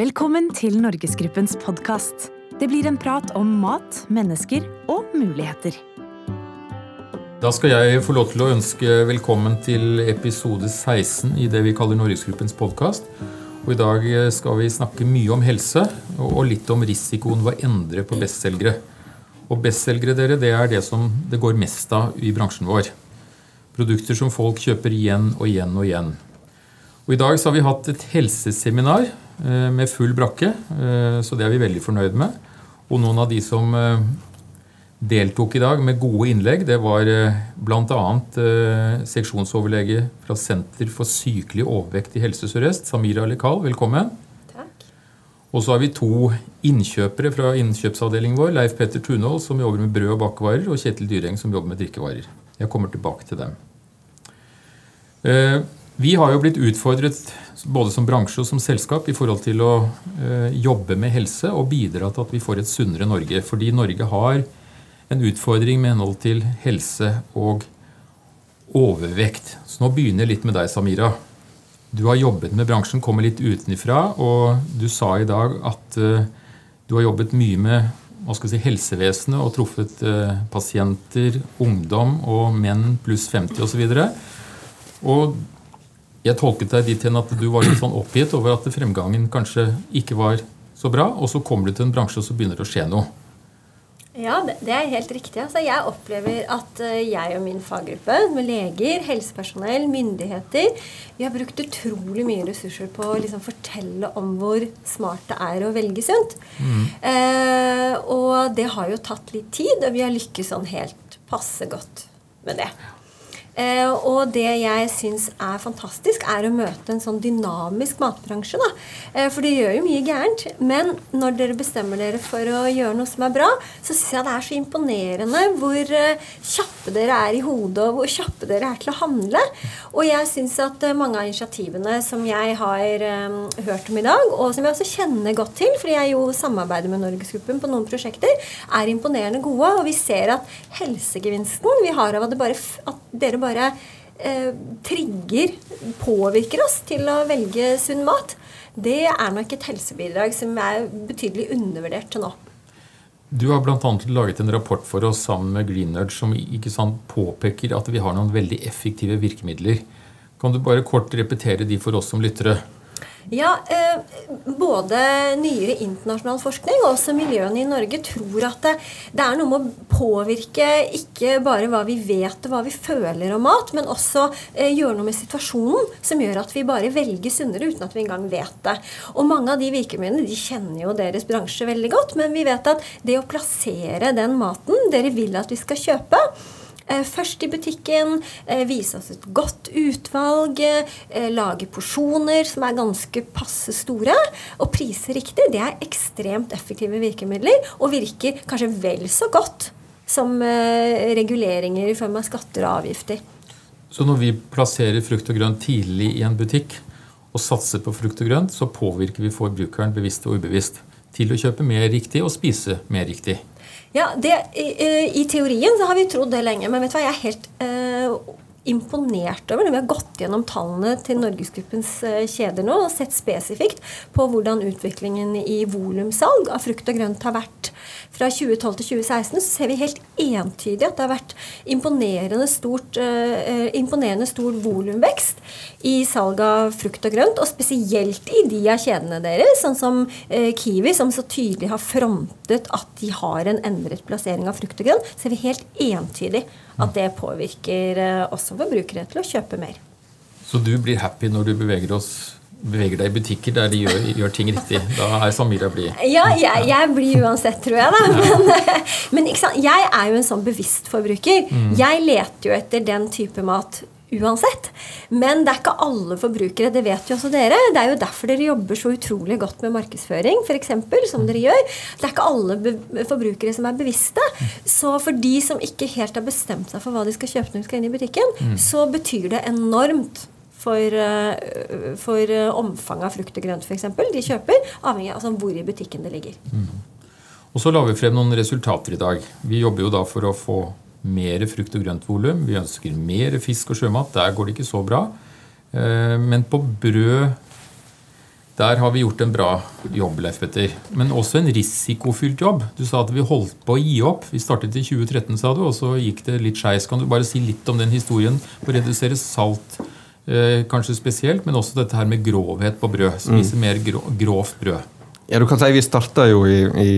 Velkommen til Norgesgruppens podkast. Det blir en prat om mat, mennesker og muligheter. Da skal jeg få lov til å ønske velkommen til episode 16 i det vi kaller Norgesgruppens podkast. I dag skal vi snakke mye om helse og litt om risikoen ved å endre på bestselgere. Og bestselgere dere, det er det som det går mest av i bransjen vår. Produkter som folk kjøper igjen og igjen og igjen. Og I dag så har vi hatt et helseseminar med full brakke, eh, så det er vi veldig fornøyd med. Og noen av de som eh, deltok i dag med gode innlegg, det var bl.a. seksjonsoverlege fra Senter for sykelig overvekt i Helse Sør-Øst, Samira Lekal. Velkommen. Takk. Og så har vi to innkjøpere fra innkjøpsavdelingen vår, Leif Petter Tunhold, som jobber med brød og bakevarer, og Kjetil Dyreng, som jobber med drikkevarer. Jeg kommer tilbake til dem. Vi har jo blitt utfordret både som bransje og som selskap i forhold til å eh, jobbe med helse og bidra til at vi får et sunnere Norge. Fordi Norge har en utfordring med henhold til helse og overvekt. Så nå begynner jeg litt med deg, Samira. Du har jobbet med bransjen, kommer litt utenfra, og du sa i dag at eh, du har jobbet mye med si, helsevesenet og truffet eh, pasienter, ungdom og menn pluss 50 osv. Og, og jeg tolket deg dit hen at du var litt sånn oppgitt over at fremgangen kanskje ikke var så bra, og så kommer du til en bransje, og så begynner det å skje noe. Ja, det er helt riktig. Altså, jeg opplever at eh, jeg og min faggruppe, med leger, helsepersonell, myndigheter, vi har brukt utrolig mye ressurser på å liksom fortelle om hvor smart det er å velge sunt. Mm. Eh, og det har jo tatt litt tid, og vi har lykkes sånn helt passe godt med det. Eh, og det jeg syns er fantastisk, er å møte en sånn dynamisk matbransje. da. Eh, for det gjør jo mye gærent. Men når dere bestemmer dere for å gjøre noe som er bra, så syns jeg det er så imponerende hvor eh, kjappe dere er i hodet, og hvor kjappe dere er til å handle. Og jeg syns at mange av initiativene som jeg har um, hørt om i dag, og som jeg også kjenner godt til, fordi jeg jo samarbeider med Norgesgruppen på noen prosjekter, er imponerende gode. Og vi ser at helsegevinsten vi har av at, bare, at dere bare bare eh, trigger, påvirker oss til å velge sunn mat, det er nok et helsebidrag som er betydelig undervurdert til nå. Du har bl.a. laget en rapport for oss sammen med Greenerd som sant, påpeker at vi har noen veldig effektive virkemidler. Kan du bare kort repetere de for oss som lyttere? Ja, eh, Både nyere internasjonal forskning og også miljøene i Norge tror at det, det, er noe med å påvirke ikke bare hva vi vet og hva vi føler om mat, men også eh, gjøre noe med situasjonen som gjør at vi bare velger sunnere uten at vi engang vet det. Og mange av de virkemidlene de kjenner jo deres bransje veldig godt, men vi vet at det å plassere den maten dere vil at vi skal kjøpe, først i butikken, eh, vise oss et godt utvalg, eh, lage porsjoner som er ganske passe store, og prise riktig. Det er ekstremt effektive virkemidler og virker kanskje vel så godt som reguleringer i form av skatter og avgifter. Så når vi plasserer frukt og grønt tidlig i en butikk og satser på frukt og grønt, så påvirker vi forbrukeren bevisst og ubevisst til å kjøpe mer riktig og spise mer riktig. Ja, det, i, i, teorien så har vi trodd det lenge, men vet du hva, jeg er helt uh, imponert over når vi har gått gjennom tallene til Norgesgruppens uh, kjeder nå og sett spesifikt på hvordan utviklingen i volumsalg av frukt og grønt har vært. Fra 2012 til 2016, så ser vi helt entydig at det har vært imponerende, stort, uh, imponerende stor volumvekst i salg av frukt og grønt, og spesielt i de av kjedene deres, sånn som uh, Kiwi, som så tydelig har frontet at de har en endret plassering av frukt og grønt, ser vi helt entydig at det påvirker uh, også forbrukere til å kjøpe mer. Så du blir happy når du beveger oss beveger deg i butikker der de gjør, gjør ting riktig. Da er Samira blid. Ja, jeg, jeg, blir uansett, tror jeg. da. Men, men jeg er jo en sånn bevisst forbruker. Mm. Jeg leter jo etter den type mat uansett. Men det er ikke alle forbrukere. Det vet jo også dere. Det er jo derfor dere jobber så utrolig godt med markedsføring, for eksempel, som dere gjør. Det er ikke alle forbrukere som er bevisste. Så for de som ikke helt har bestemt seg for hva de skal kjøpe når de skal inn i butikken, mm. så betyr det enormt for, eh, for eh, omfanget av frukt og grønt f.eks. de kjøper, avhengig av altså hvor i butikken det ligger. Mm. Og Så la vi frem noen resultater i dag. Vi jobber jo da for å få mer frukt og grønt-volum. Vi ønsker mer fisk og sjømat. Der går det ikke så bra. Eh, men på brød, Der har vi gjort en bra jobb, Leif Petter. Men også en risikofylt jobb. Du sa at vi holdt på å gi opp. Vi startet i 2013, sa du, og så gikk det litt skeis. Kan du bare si litt om den historien å redusere salt, eh, kanskje spesielt, men også dette her med grovhet på brød? Spise mm. mer grov, grovt brød. Ja, du kan si Vi starta jo i, i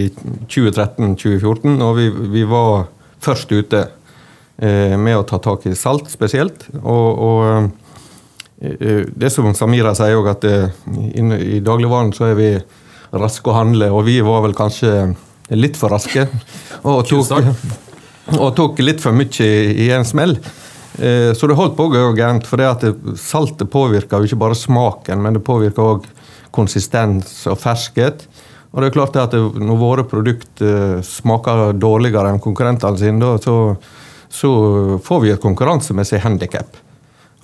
2013-2014, og vi, vi, var først ute eh, med å ta tak i salt spesielt. og, og Eh, det som Samira sier òg, at eh, i dagligvaren så er vi raske å handle, og vi var vel kanskje litt for raske. Og tok, og tok litt for mye i en smell. Eh, så det holdt på å gå gærent. For det at saltet påvirker jo ikke bare smaken, men det påvirker òg konsistens og ferskhet. Og det er klart at når våre produkter smaker dårligere enn konkurrentene sine, så, så får vi et konkurransemessig handikap.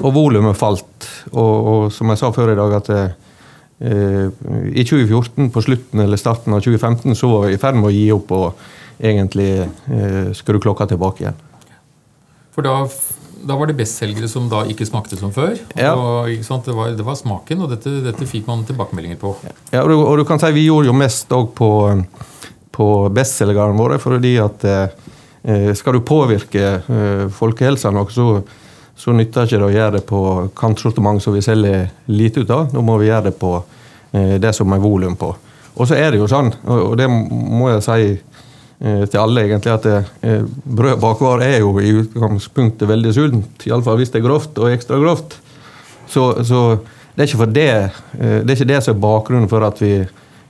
Og volumet falt. Og, og, som jeg sa før i dag, at eh, i 2014, på slutten eller starten av 2015, så var vi i ferd med å gi opp og egentlig eh, skru klokka tilbake igjen. For da, da var det bestselgere som da ikke smakte som før? Ja. Og, det, var, det, var, smaken, og dette, dette, fikk man tilbakemeldinger på? Ja, og du, og du kan si vi gjorde jo mest òg på, på bestselgerne våre, fordi at eh, skal du påvirke eh, folkehelsa noe, så så nytter ikke det å gjøre det på kantsortiment som vi selger lite ut av. Nå må vi gjøre det på eh, det som er volum på. Og så er det jo sånn, og det må jeg si eh, til alle, egentlig, at eh, brød bakvar er jo i utgangspunktet veldig sunt. Iallfall hvis det er grovt og ekstra grovt. Så, så det, er ikke for det, det er ikke det som er bakgrunnen for at vi,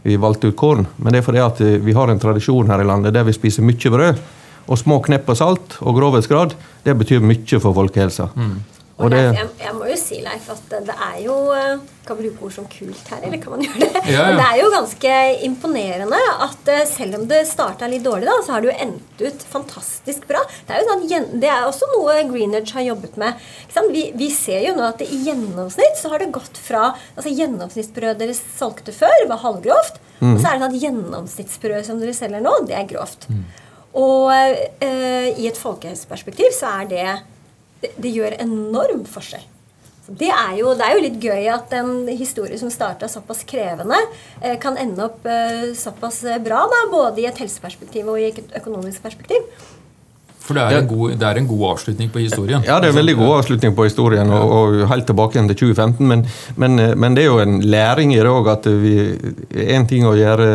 vi valgte ut korn, men det er fordi at vi har en tradisjon her i landet der vi spiser mye brød. Og små knepp og salt og grovhetsgrad, det betyr mye for folkehelsa. Mm. Og det, jeg, jeg, må jo si, Leif, at det er jo eh, Kan bruke ord som kult her, eller kan man gjøre det? Ja, ja. Det er jo ganske imponerende at eh, selv om det starta litt dårlig, da, så har det jo endt ut fantastisk bra. Det er jo sånn, det er også noe Greenedge har jobbet med. Vi, vi, ser jo nå at det, i gjennomsnitt så har det gått fra altså Gjennomsnittsbrød dere solgte før, var halvgrovt. Mm. Og så er det sånn at gjennomsnittsbrød som dere selger nå, det er grovt. Mm. Og eh, i et folkehelseperspektiv så er det, det Det gjør enorm forskjell. Det er, jo, det er, jo, litt gøy at en historie som starta såpass krevende, eh, kan ende opp eh, såpass bra, da, både i et helseperspektiv og i et økonomisk perspektiv. For det er, en god, det er en god avslutning på historien. Ja, det er en veldig god avslutning på historien, og, og helt tilbake igjen til 2015. Men, men, men, det er jo en læring i det òg, at vi Én ting å gjøre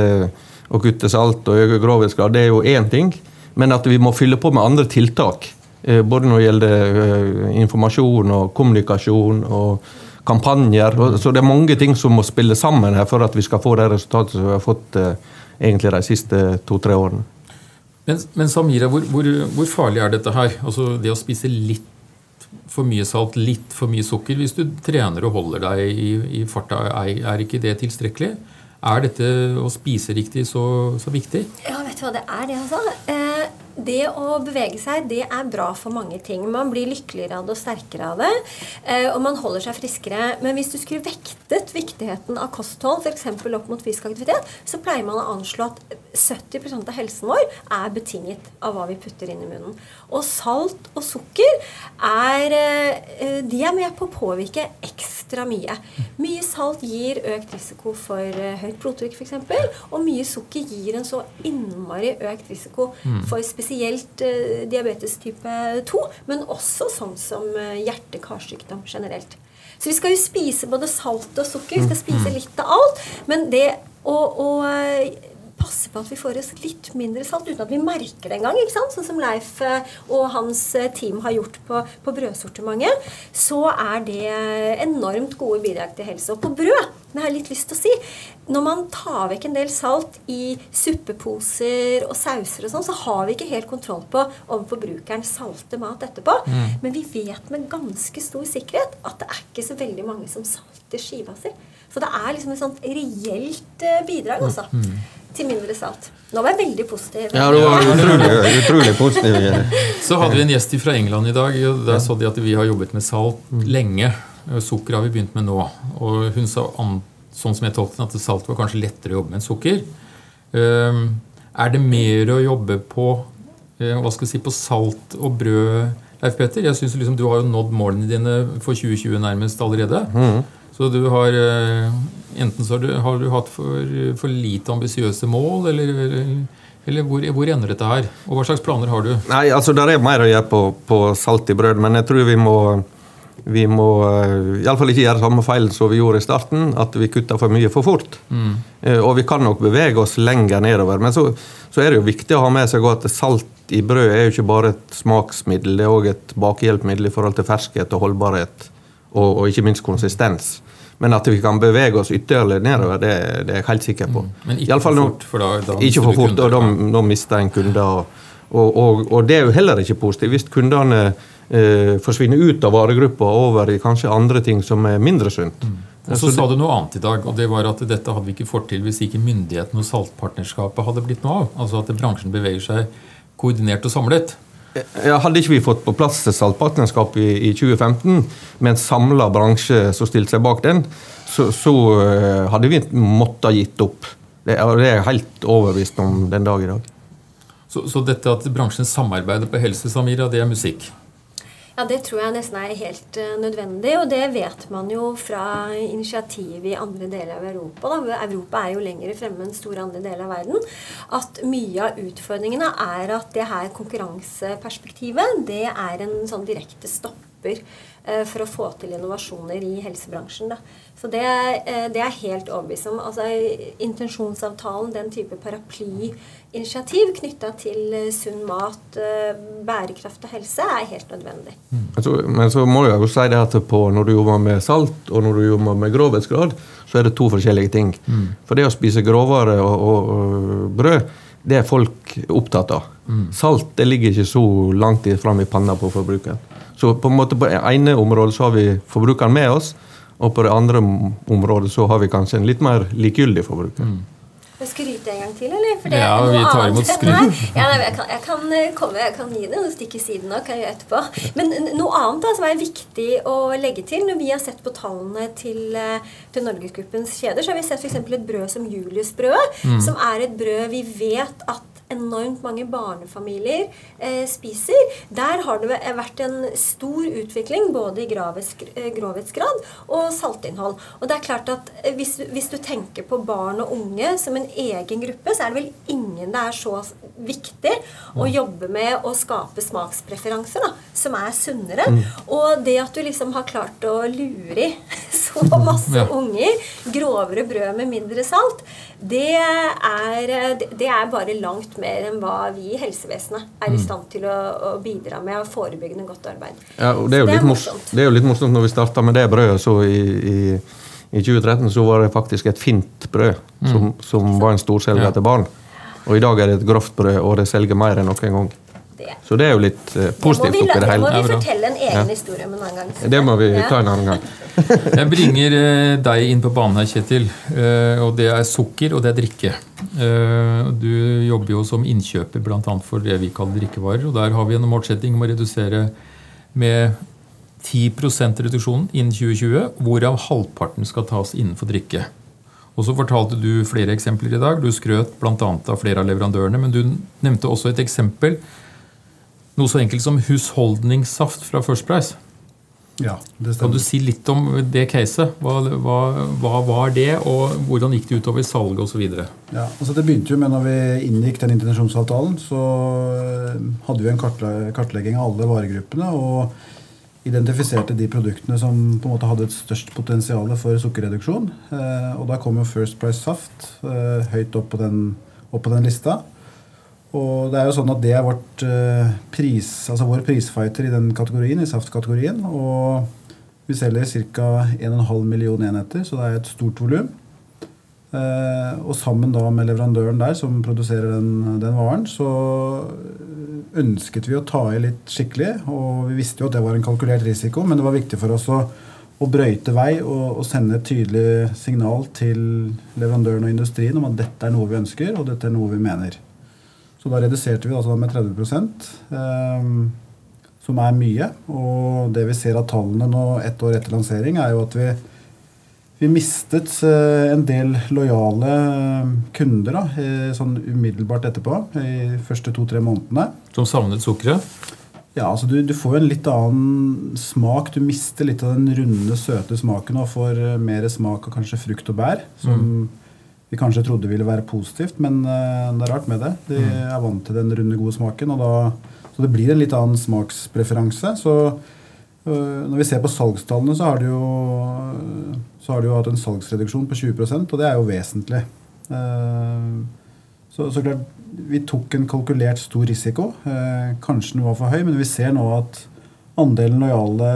å kutte salt og øke grovhetsgrad, det er jo én ting. Men at vi må fylle på med andre tiltak. Eh, både når det gjelder eh, informasjon og kommunikasjon og kampanjer. Så det er mange ting som må spille sammen her for at vi skal få det resultatet som vi har fått eh, egentlig de siste to-tre årene. Men, men Samira, hvor, hvor, hvor, farlig er dette her? Altså Det å spise litt for mye salt, litt for mye sukker. Hvis du trener og holder deg i, i farta, er, er ikke det tilstrekkelig? Er dette å spise riktig så, så viktig? Ja, hva det er, det, altså? Eh, det å bevege seg det er bra for mange ting. Man blir lykkeligere av det og sterkere av det. Eh, og man holder seg friskere. Men hvis du skulle vektet viktigheten av kosthold f.eks. opp mot fysisk aktivitet, så pleier man å anslå at 70% av helsen vår er betinget av hva vi putter inn i munnen. Og salt og sukker er, eh, de er med på å påvirke ekstra mye. Mye salt gir økt risiko for høyt blodtrykk f.eks. Og mye sukker gir en så innmari økt risiko mm. for spesielt eh, diabetes type 2, men også sånn som uh, hjerte-karsykdom generelt. Så vi skal jo spise både salt og sukker. Vi skal spise mm. litt av alt. Men det å, å eh, passe på at vi får oss litt mindre salt uten at vi merker det engang. Sånn som Leif og hans team har gjort på, på brødsortimentet. Så er det enormt gode bidrag til helse. Og på brød, det har jeg litt lyst til å si Når man tar vekk en del salt i suppeposer og sauser og sånn, så har vi ikke helt kontroll på om forbrukeren salter mat etterpå. Mm. Men vi vet med ganske stor sikkerhet at det er ikke så veldig mange som salter skiva si. Så det er liksom et sånt reelt eh, bidrag, altså. Mm til mindre salt. Nå var jeg veldig positiv. Ja, du var utrolig, utrolig positiv. Så hadde vi en gjest fra England i dag. og Der så de at vi har jobbet med salt lenge. Sukker har vi begynt med nå. Og hun sa sånn som jeg tolket at salt var kanskje lettere å jobbe med enn sukker. Ehm, er det mer å jobbe på eh, hva skal jeg si, på salt og brød, Leif Petter? Jeg synes liksom Du har jo nådd målene dine for 2020 nærmest allerede. Mm. Så du har eh, Enten så har du, har du hatt for, for lite ambisiøse mål, eller, eller, eller hvor, hvor, ender dette her? Og hva slags planer har du? Nei, altså Det er mer å gjøre på, på salt i brød, men jeg tror vi må vi må uh, iallfall ikke gjøre samme feil som vi gjorde i starten, at vi kutter for mye for fort. Mm. Uh, og vi kan nok bevege oss lenger nedover. Men så, så, er det jo viktig å ha med seg at salt i brød er jo ikke bare et smaksmiddel, det er òg et bakehjelpmiddel i forhold til ferskhet og holdbarhet, og, og, ikke minst konsistens. Men at vi kan bevege oss ytterligere nedover, det, det er jeg helt sikker på. Mm. Men ikke for fort, for da, da Ikke for fort, og da, da mister en kunder. Og, og, og, det er jo heller ikke positivt hvis kundene eh, forsvinner ut av varegruppa og over i kanskje andre ting som er mindre sunt. Mm. Og så sa du noe annet i dag, og det var at dette hadde vi ikke fått til hvis ikke myndighetene og saltpartnerskapet hadde blitt noe av. Altså at bransjen beveger seg koordinert og samlet. Ja, hadde ikke vi fått på plass saltpartnerskap i, i 2015, med en samla bransje som stilte seg bak den, så, så uh, hadde vi måttet gitt opp. Det, det er jeg helt overbevist om den dag i dag. Så, så dette at bransjen samarbeider på helse, Samira, det er musikk? Ja, Det tror jeg nesten er helt uh, nødvendig. Og det vet man jo fra initiativ i andre deler av Europa. Da. Europa er jo lenger fremme enn store andre deler av verden. At mye av utfordringene er at det her konkurranseperspektivet det er en sånn direkte stopper for å få til innovasjoner i helsebransjen. Da. Så det, uh, det er helt overbevist om. Altså, intensjonsavtalen, den type paraplyinitiativ knytta til eh, sunn mat, eh, bærekraft og helse er helt nødvendig. Mm. Altså, men så må jeg jo si det at på, når du jobber med salt og når du jobber med grovhetsgrad, så er det to forskjellige ting. Mm. For det å spise grovere og, og, og, brød, det er folk opptatt av. Mm. Salt det ligger ikke så langt fram i panna på forbrukeren. Så på en måte på det ene området så har vi forbrukeren med oss, og på det andre området så har vi kanskje en litt mer likegyldig forbruker. Mm skryte en gang til, eller? For det ja, er noe vi tar imot skryt. Ja, jeg, kan, jeg, kan eh, komme, jeg kan gi det noen stikk i siden òg, kan jeg gjøre etterpå. Men noe annet da, som er viktig å legge til når vi har sett på tallene til, eh, til Norgesgruppens kjeder, så har vi sett f.eks. et brød som Juliusbrød, mm. som er et brød vi vet at enormt mange barnefamilier eh, spiser. Der har det vært en stor utvikling både i eh, grovhetsgrad og saltinnhold. Og det er klart at eh, hvis, hvis, du tenker på barn og unge som en egen gruppe, så er det vel ingen det er så viktig å jobbe med å skape smakspreferanser da, som er sunnere. Mm. Og det at du liksom har klart å lure i så masse ja. unger grovere brød med mindre salt, det er, det er bare langt mer enn hva vi i helsevesenet er i mm. stand til å, å bidra med av forebyggende godt arbeid. Ja, og det er, jo det er morsomt. Det er jo litt morsomt når vi starta med det brødet så i, i, i, 2013 så var det faktisk et fint brød mm. som, som var en storselger ja. til barn. Og i dag er det et grovt brød, og det selger mer enn noen gang det. Så det er jo litt uh, positivt oppi det hele. Det må vi fortelle en egen ja. historie om en annen gang. Det må vi ta en annen gang. Jeg bringer uh, deg inn på banen her, Kjetil. Uh, og Det er sukker, og det er drikke. Du jobber jo som innkjøper bl.a. for det vi kaller drikkevarer. og Der har vi en målsetting om å redusere med 10% reduksjon innen 2020, hvorav halvparten skal tas innenfor drikke. Og så fortalte du flere eksempler i dag. Du skrøt bl.a. av flere av leverandørene, men du nevnte også et eksempel noe så enkelt som husholdningssaft fra First Price. Ja, det stemmer. Kan du si litt om det caset? Hva, hva, hva var det, og hvordan gikk det utover salget osv.? Ja, altså det begynte jo med når vi inngikk den intensjonsavtalen, så eh, hadde vi en kartlegging av alle varegruppene og identifiserte de produktene som på en måte hadde et størst potensial for sukkerreduksjon. Eh, og da kom jo First Price Saft eh, høyt opp på den, opp på den lista. Og det er jo sånn at det er vårt, uh, pris, altså vår prisfighter i den kategorien, i saftkategorien. Og vi selger ca. 1,5 million enheter, så det er et stort volum. Uh, og sammen da med leverandøren der som produserer den, den, varen, så ønsket vi å ta i litt skikkelig. Og vi visste jo at det var en kalkulert risiko, men det var viktig for oss å, å brøyte vei og, og, sende et tydelig signal til leverandøren og industrien om at dette er noe vi ønsker, og dette er noe vi mener. Så da reduserte vi altså med 30 eh, som er mye. Og det vi ser av tallene nå ett år etter lansering, er jo at vi, vi mistet eh, en del lojale eh, kunder da, sånn umiddelbart etterpå. I første to-tre månedene. Som savnet sukkeret? Ja, altså du, du får en litt annen smak. Du mister litt av den runde, søte smaken og får eh, mer smak av kanskje frukt og bær. Som vi kanskje trodde ville være positivt, men eh, det er rart med det. De er vant til den runde, gode smaken, og da, så det blir en litt annen smakspreferanse. Så øh, når vi ser på salgstallene, så har de jo, så har de jo hatt en salgsreduksjon på 20% og det er jo vesentlig. Eh, så, så klart, vi tok en kalkulert stor risiko. Eh, kanskje den var for høy, men vi ser nå at andelen lojale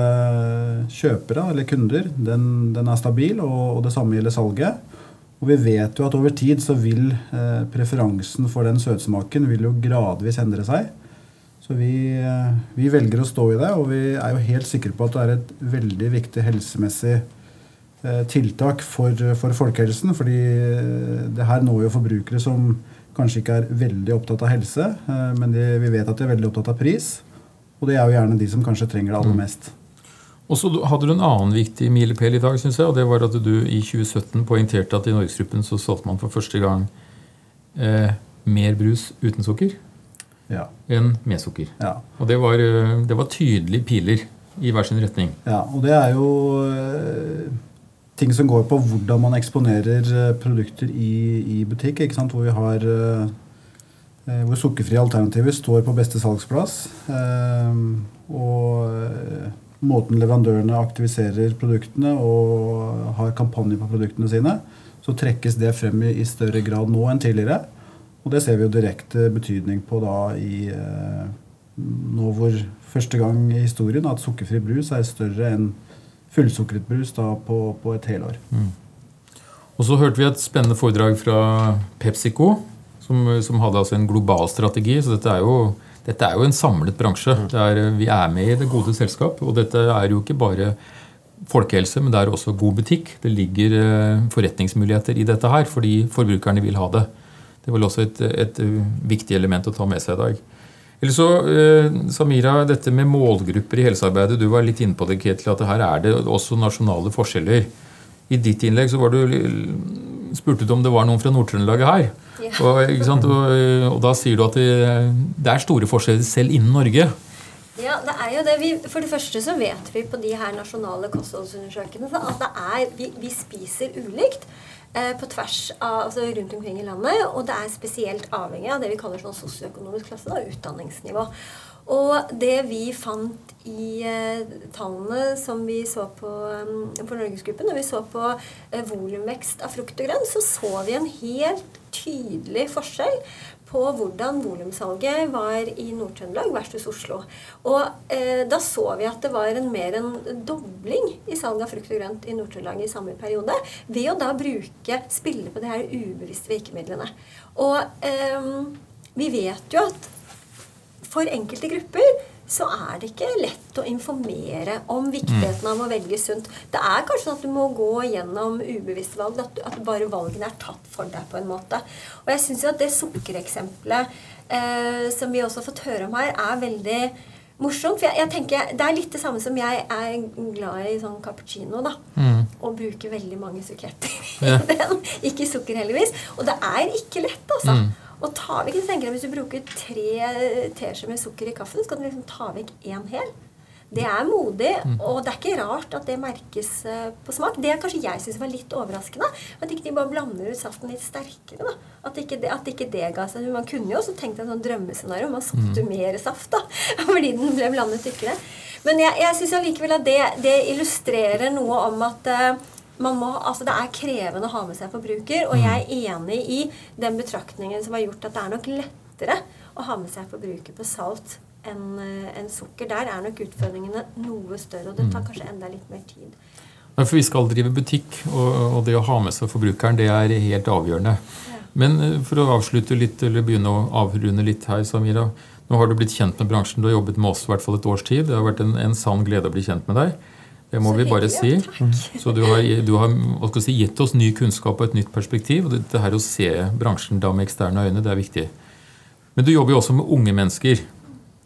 kjøpere eller kunder den, den er stabil, og, og, det samme gjelder salget. Og vi vet jo at over tid så vil eh, preferansen for den søtsmaken vil jo gradvis endre seg. Så vi, eh, vi, velger å stå i det, og vi er jo helt sikre på at det er et veldig viktig helsemessig eh, tiltak for, for folkehelsen. fordi eh, det her når jo forbrukere som kanskje ikke er veldig opptatt av helse, eh, men de, vi vet at de er veldig opptatt av pris. Og det er jo gjerne de som kanskje trenger det aller mm. Og så hadde du en annen viktig milepæl i dag, synes jeg, og det var at du i 2017 poengterte at i Norgesgruppen så solgte man for første gang eh, mer brus uten sukker ja. enn med sukker. Ja. Og det var, eh, det var tydelige piler i hver sin retning. Ja, og det er jo eh, ting som går på hvordan man eksponerer eh, produkter i, i butikk. Hvor vi har eh, eh, hvor sukkerfrie alternativer står på beste salgsplass. Og måten leverandørene aktiviserer produktene og har kampanjer på produktene sine, så trekkes det frem i, større grad nå enn tidligere. Og det ser vi jo direkte betydning på da i nå hvor første gang i historien at sukkerfri brus er større enn fullsukret brus da, på, på, et helår. Mm. Og så hørte vi et spennende foredrag fra PepsiCo, som, som hadde altså en global strategi. Så dette er jo, dette er jo en samlet bransje. Mm. Er, vi er med i det gode selskap. Og dette er jo ikke bare folkehelse, men det er også god butikk. Det ligger eh, forretningsmuligheter i dette her, fordi forbrukerne vil ha det. Det er vel også et, et viktig element å ta med seg i dag. Eller så, eh, Samira, dette med målgrupper i helsearbeidet. Du var litt inne på det, Ketil, at her er det også nasjonale forskjeller. I ditt innlegg så var du, spurte du om det var noen fra Nord-Trøndelag her. Ja. Og, og, og, da sier du at det, det, er store forskjeller selv innen Norge. Ja, det er jo det. Vi, for det første så vet vi på de her nasjonale kostholdsundersøkelsene at det er, vi, vi spiser ulikt. Eh, på tvers av, altså rundt omkring i landet. Og det er spesielt avhengig av det vi kaller sånn sosioøkonomisk klasse, og utdanningsnivå. Og det vi fant i eh, tallene som vi så på um, for Norgesgruppen, når vi så på eh, volumvekst av frukt og grønt, så så vi en helt tydelig forskjell på hvordan volumsalget var i Nord-Trøndelag versus Oslo. Og eh, da så vi at det var en mer enn dobling i salget av frukt og grønt i Nord-Trøndelag i samme periode, ved å da bruke spille på de her ubevisste virkemidlene. Og eh, vi vet jo at for enkelte grupper så er det ikke lett å informere om viktigheten av å velge sunt. Det er kanskje sånn at du må gå gjennom ubevisste valg, at, at bare valgene er tatt for deg på en måte. Og jeg syns jo at det sukkereksempelet eh, som vi også har fått høre om her, er veldig morsomt. For jeg, jeg, tenker, Det er litt det samme som jeg er glad i sånn cappuccino. da, mm. Og bruker veldig mange sukkerter i ja. den. Ikke sukker, heldigvis. Og det er ikke lett, altså. Mm. Og ta vekk, så tenker jeg, Hvis du bruker tre teskjeer med sukker i kaffen, så kan du liksom ta vekk én hel. Det er modig, mm. og det er ikke rart at det merkes eh, på smak. Det er kanskje jeg syns var litt overraskende. At ikke de bare blander ut saften litt sterkere. da. At ikke det, at ikke det ga seg. Man kunne jo også tenkt en sånn drømmescenario. Man satte mm. mer saft da, fordi den ble blandet tykkere. Men jeg, jeg syns allikevel at det, det, illustrerer noe om at uh, må, altså det er krevende å ha med seg forbruker. Og jeg er mm. enig i den betraktningen som har gjort at det er nok lettere å ha med seg forbruker på salt enn eh, en sukker. Der er nok utfordringene noe større, og det tar mm. kanskje enda litt mer tid. For vi skal drive butikk, og, det å ha med seg forbrukeren, det er helt avgjørende. Ja. Men eh, for å avslutte litt, eller begynne å avrunde litt her, Samira. Nå har du blitt kjent med bransjen. Du har jobbet med oss i hvert fall et års tid. Det har vært en, en sann glede å bli kjent med deg. Det må så vi bare si. Takk. Så du har, du har si, gitt oss ny kunnskap og et nytt perspektiv. og det her å se bransjen da med eksterne øyne, det er viktig. Men du jobber jo også med unge mennesker.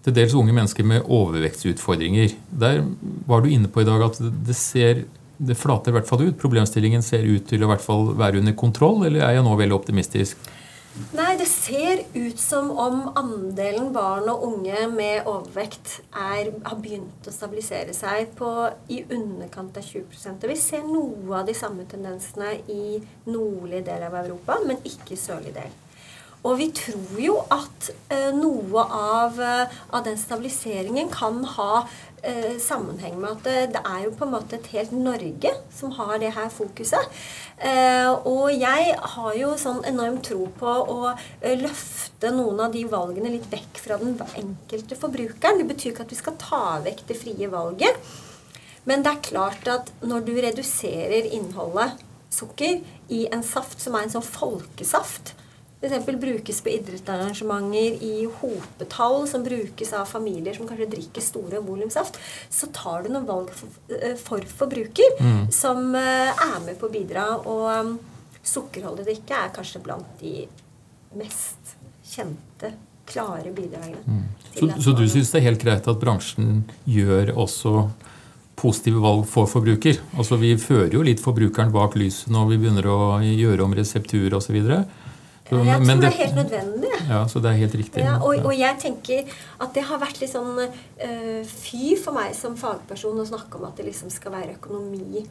Til dels unge mennesker med overvektsutfordringer. Der var du inne på i dag at det ser det flater i hvert fall ut. Problemstillingen ser ut til å hvert fall være under kontroll, eller er jeg nå veldig optimistisk? Nei, det ser ut som om andelen barn og unge med overvekt er, har begynt å stabilisere seg på i underkant av 20 og Vi ser noe av de samme tendensene i nordlig del av Europa, men ikke i sørlig del. Og vi tror jo at eh, noe av, eh, av, den stabiliseringen kan ha eh, sammenheng med at det, er jo på en måte et helt Norge som har det her fokuset. Og jeg har jo sånn enorm tro på å løfte noen av de valgene litt vekk fra den enkelte forbrukeren. Det betyr ikke at vi skal ta vekk det frie valget. Men det er klart at når du reduserer innholdet sukker i en saft som er en sånn folkesaft, f.eks. brukes på idrettsarrangementer i hopetall, som brukes av familier som kanskje drikker store volumsaft, så tar du noen valg for, eh, for forbruker mm. som eh, er med på å bidra. Og um, sukkerholdig drikke er kanskje blant de mest kjente, klare bidragene. Mm. Så, så, du syns det er helt greit at bransjen gjør også positive valg for forbruker? Altså Vi fører jo litt forbrukeren bak lyset når vi begynner å gjøre om reseptur osv. Så, jeg tror det, det, er helt nødvendig. Ja, så det er helt riktig. Ja, og, og, jeg tenker at det har vært litt sånn øh, fy for meg som fagperson å snakke om at det liksom skal være økonomi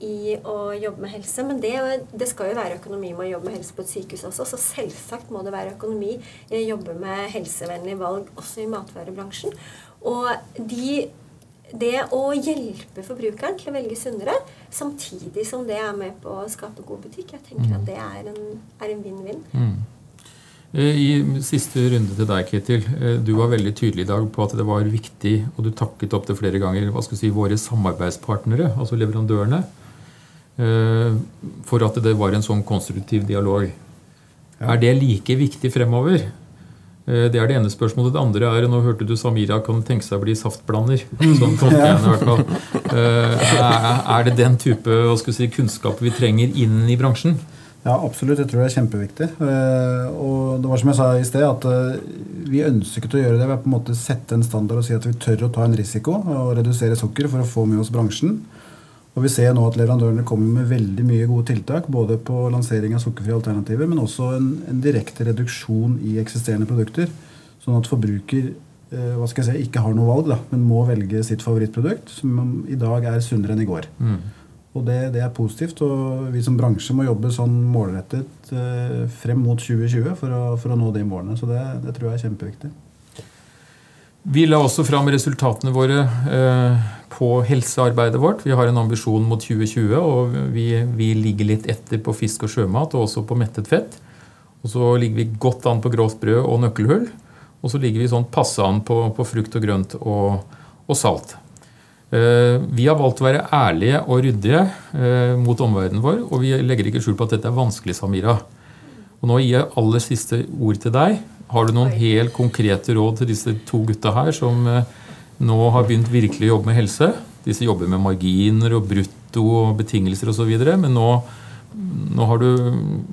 i å jobbe med helse. Men det, det, skal jo være økonomi med å jobbe med helse på et sykehus også. Så selvsagt må det være økonomi i å jobbe med helsevennlige valg også i matvarebransjen. Og de det å hjelpe forbrukeren til å velge sunnere, samtidig som det er med på å skape god butikk, jeg tenker at mm. det er en vinn-vinn. Mm. Eh, I siste runde til deg, Ketil. Eh, du var veldig tydelig i dag på at det var viktig, og du takket opp det flere ganger, hva skal si, våre samarbeidspartnere, altså leverandørene, eh, for at det var en sånn konstruktiv dialog. Ja. Er det like viktig fremover? Eh, det er det ene spørsmålet. Det andre er Nå hørte du Samira kan tenke seg å bli saftblander. Sånn tolker jeg i hvert fall. Eh, er det den type si, kunnskap vi trenger inn i bransjen? Ja, absolutt. Jeg tror det er kjempeviktig. Eh, og det var som jeg sa i sted, at vi ønsket å gjøre det ved å på en måte sette en standard og si at vi tør å ta en risiko og redusere sukker for å få med oss bransjen. Og Vi ser nå at leverandørene kommer med veldig mye gode tiltak. Både på lansering av sukkerfrie alternativer, men også en, en direkte reduksjon i eksisterende produkter. Sånn at forbruker eh, hva skal jeg si, ikke har noe valg, da, men må velge sitt favorittprodukt, som i dag er sunnere enn i går. Mm. Og det, det, er positivt. Og vi som bransje må jobbe sånn målrettet eh, frem mot 2020 for å, for å, nå de målene. Så det, det tror jeg er kjempeviktig. Vi la også fram resultatene våre eh, på helsearbeidet vårt. Vi har en ambisjon mot 2020, og vi, vi, ligger litt etter på fisk og sjømat, og også på mettet fett. Og så ligger vi godt an på grovt brød og nøkkelhull. Og så ligger vi sånn passe an på, på frukt og grønt og, og salt. Eh, vi har valgt å være ærlige og ryddige eh, mot omverdenen vår, og vi legger ikke skjul på at dette er vanskelig, Samira. Og nå gir jeg aller siste ord til deg. Har du noen helt konkrete råd til disse to gutta her som eh, nå har begynt virkelig å jobbe med helse? Disse jobber med marginer og brutto og betingelser osv. Men nå, nå har du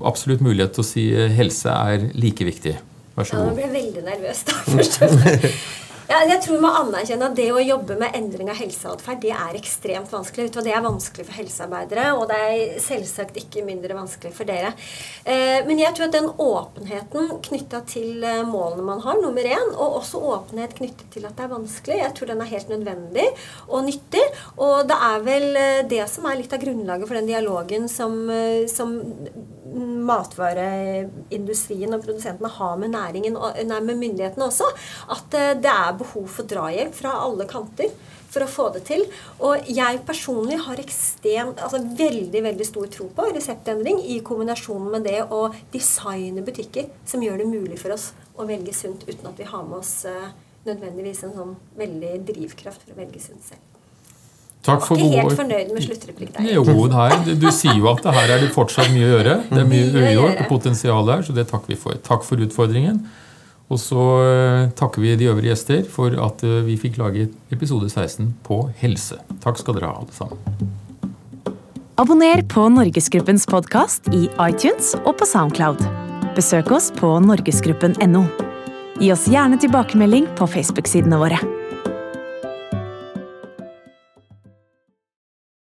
absolutt mulighet til å si eh, helse er like viktig. Vær så god. Ja, nå ble jeg veldig nervøs da først. Ja, jeg tror må anerkjenne at det å jobbe med endring av helseatferd det er ekstremt vanskelig. Det er vanskelig for helsearbeidere, og det er selvsagt ikke mindre vanskelig for dere. Eh, men jeg tror at den åpenheten knytta til eh, målene man har, nummer én, og også åpenhet knyttet til at det er vanskelig, jeg tror den er helt nødvendig og nyttig. Og det er vel eh, det som er litt av grunnlaget for den dialogen som, som matvareindustrien og produsentene har med næringen nei, med myndighetene også. At det er behov for drahjelp fra alle kanter for å få det til. Og jeg personlig har ekstrem, altså veldig veldig stor tro på reseptendring i kombinasjon med det å designe butikker som gjør det mulig for oss å velge sunt uten at vi har med oss uh, nødvendigvis en sånn veldig drivkraft for å velge sunt selv. Takk for ikke helt fornøyd med sluttreplikk der. Jo, her, du sier jo at her er det fortsatt mye å gjøre. Det er mye ugjort og potensial her, så det takker vi for. Takk for utfordringen. Og så eh, takker vi de øvrige gjester for at eh, vi fikk lage episode 16 på helse. Takk skal dere ha, alle sammen. Abonner på Norgesgruppens podkast i iTunes og på Soundcloud. Besøk oss på norgesgruppen.no. Gi oss gjerne tilbakemelding på Facebook-sidene våre.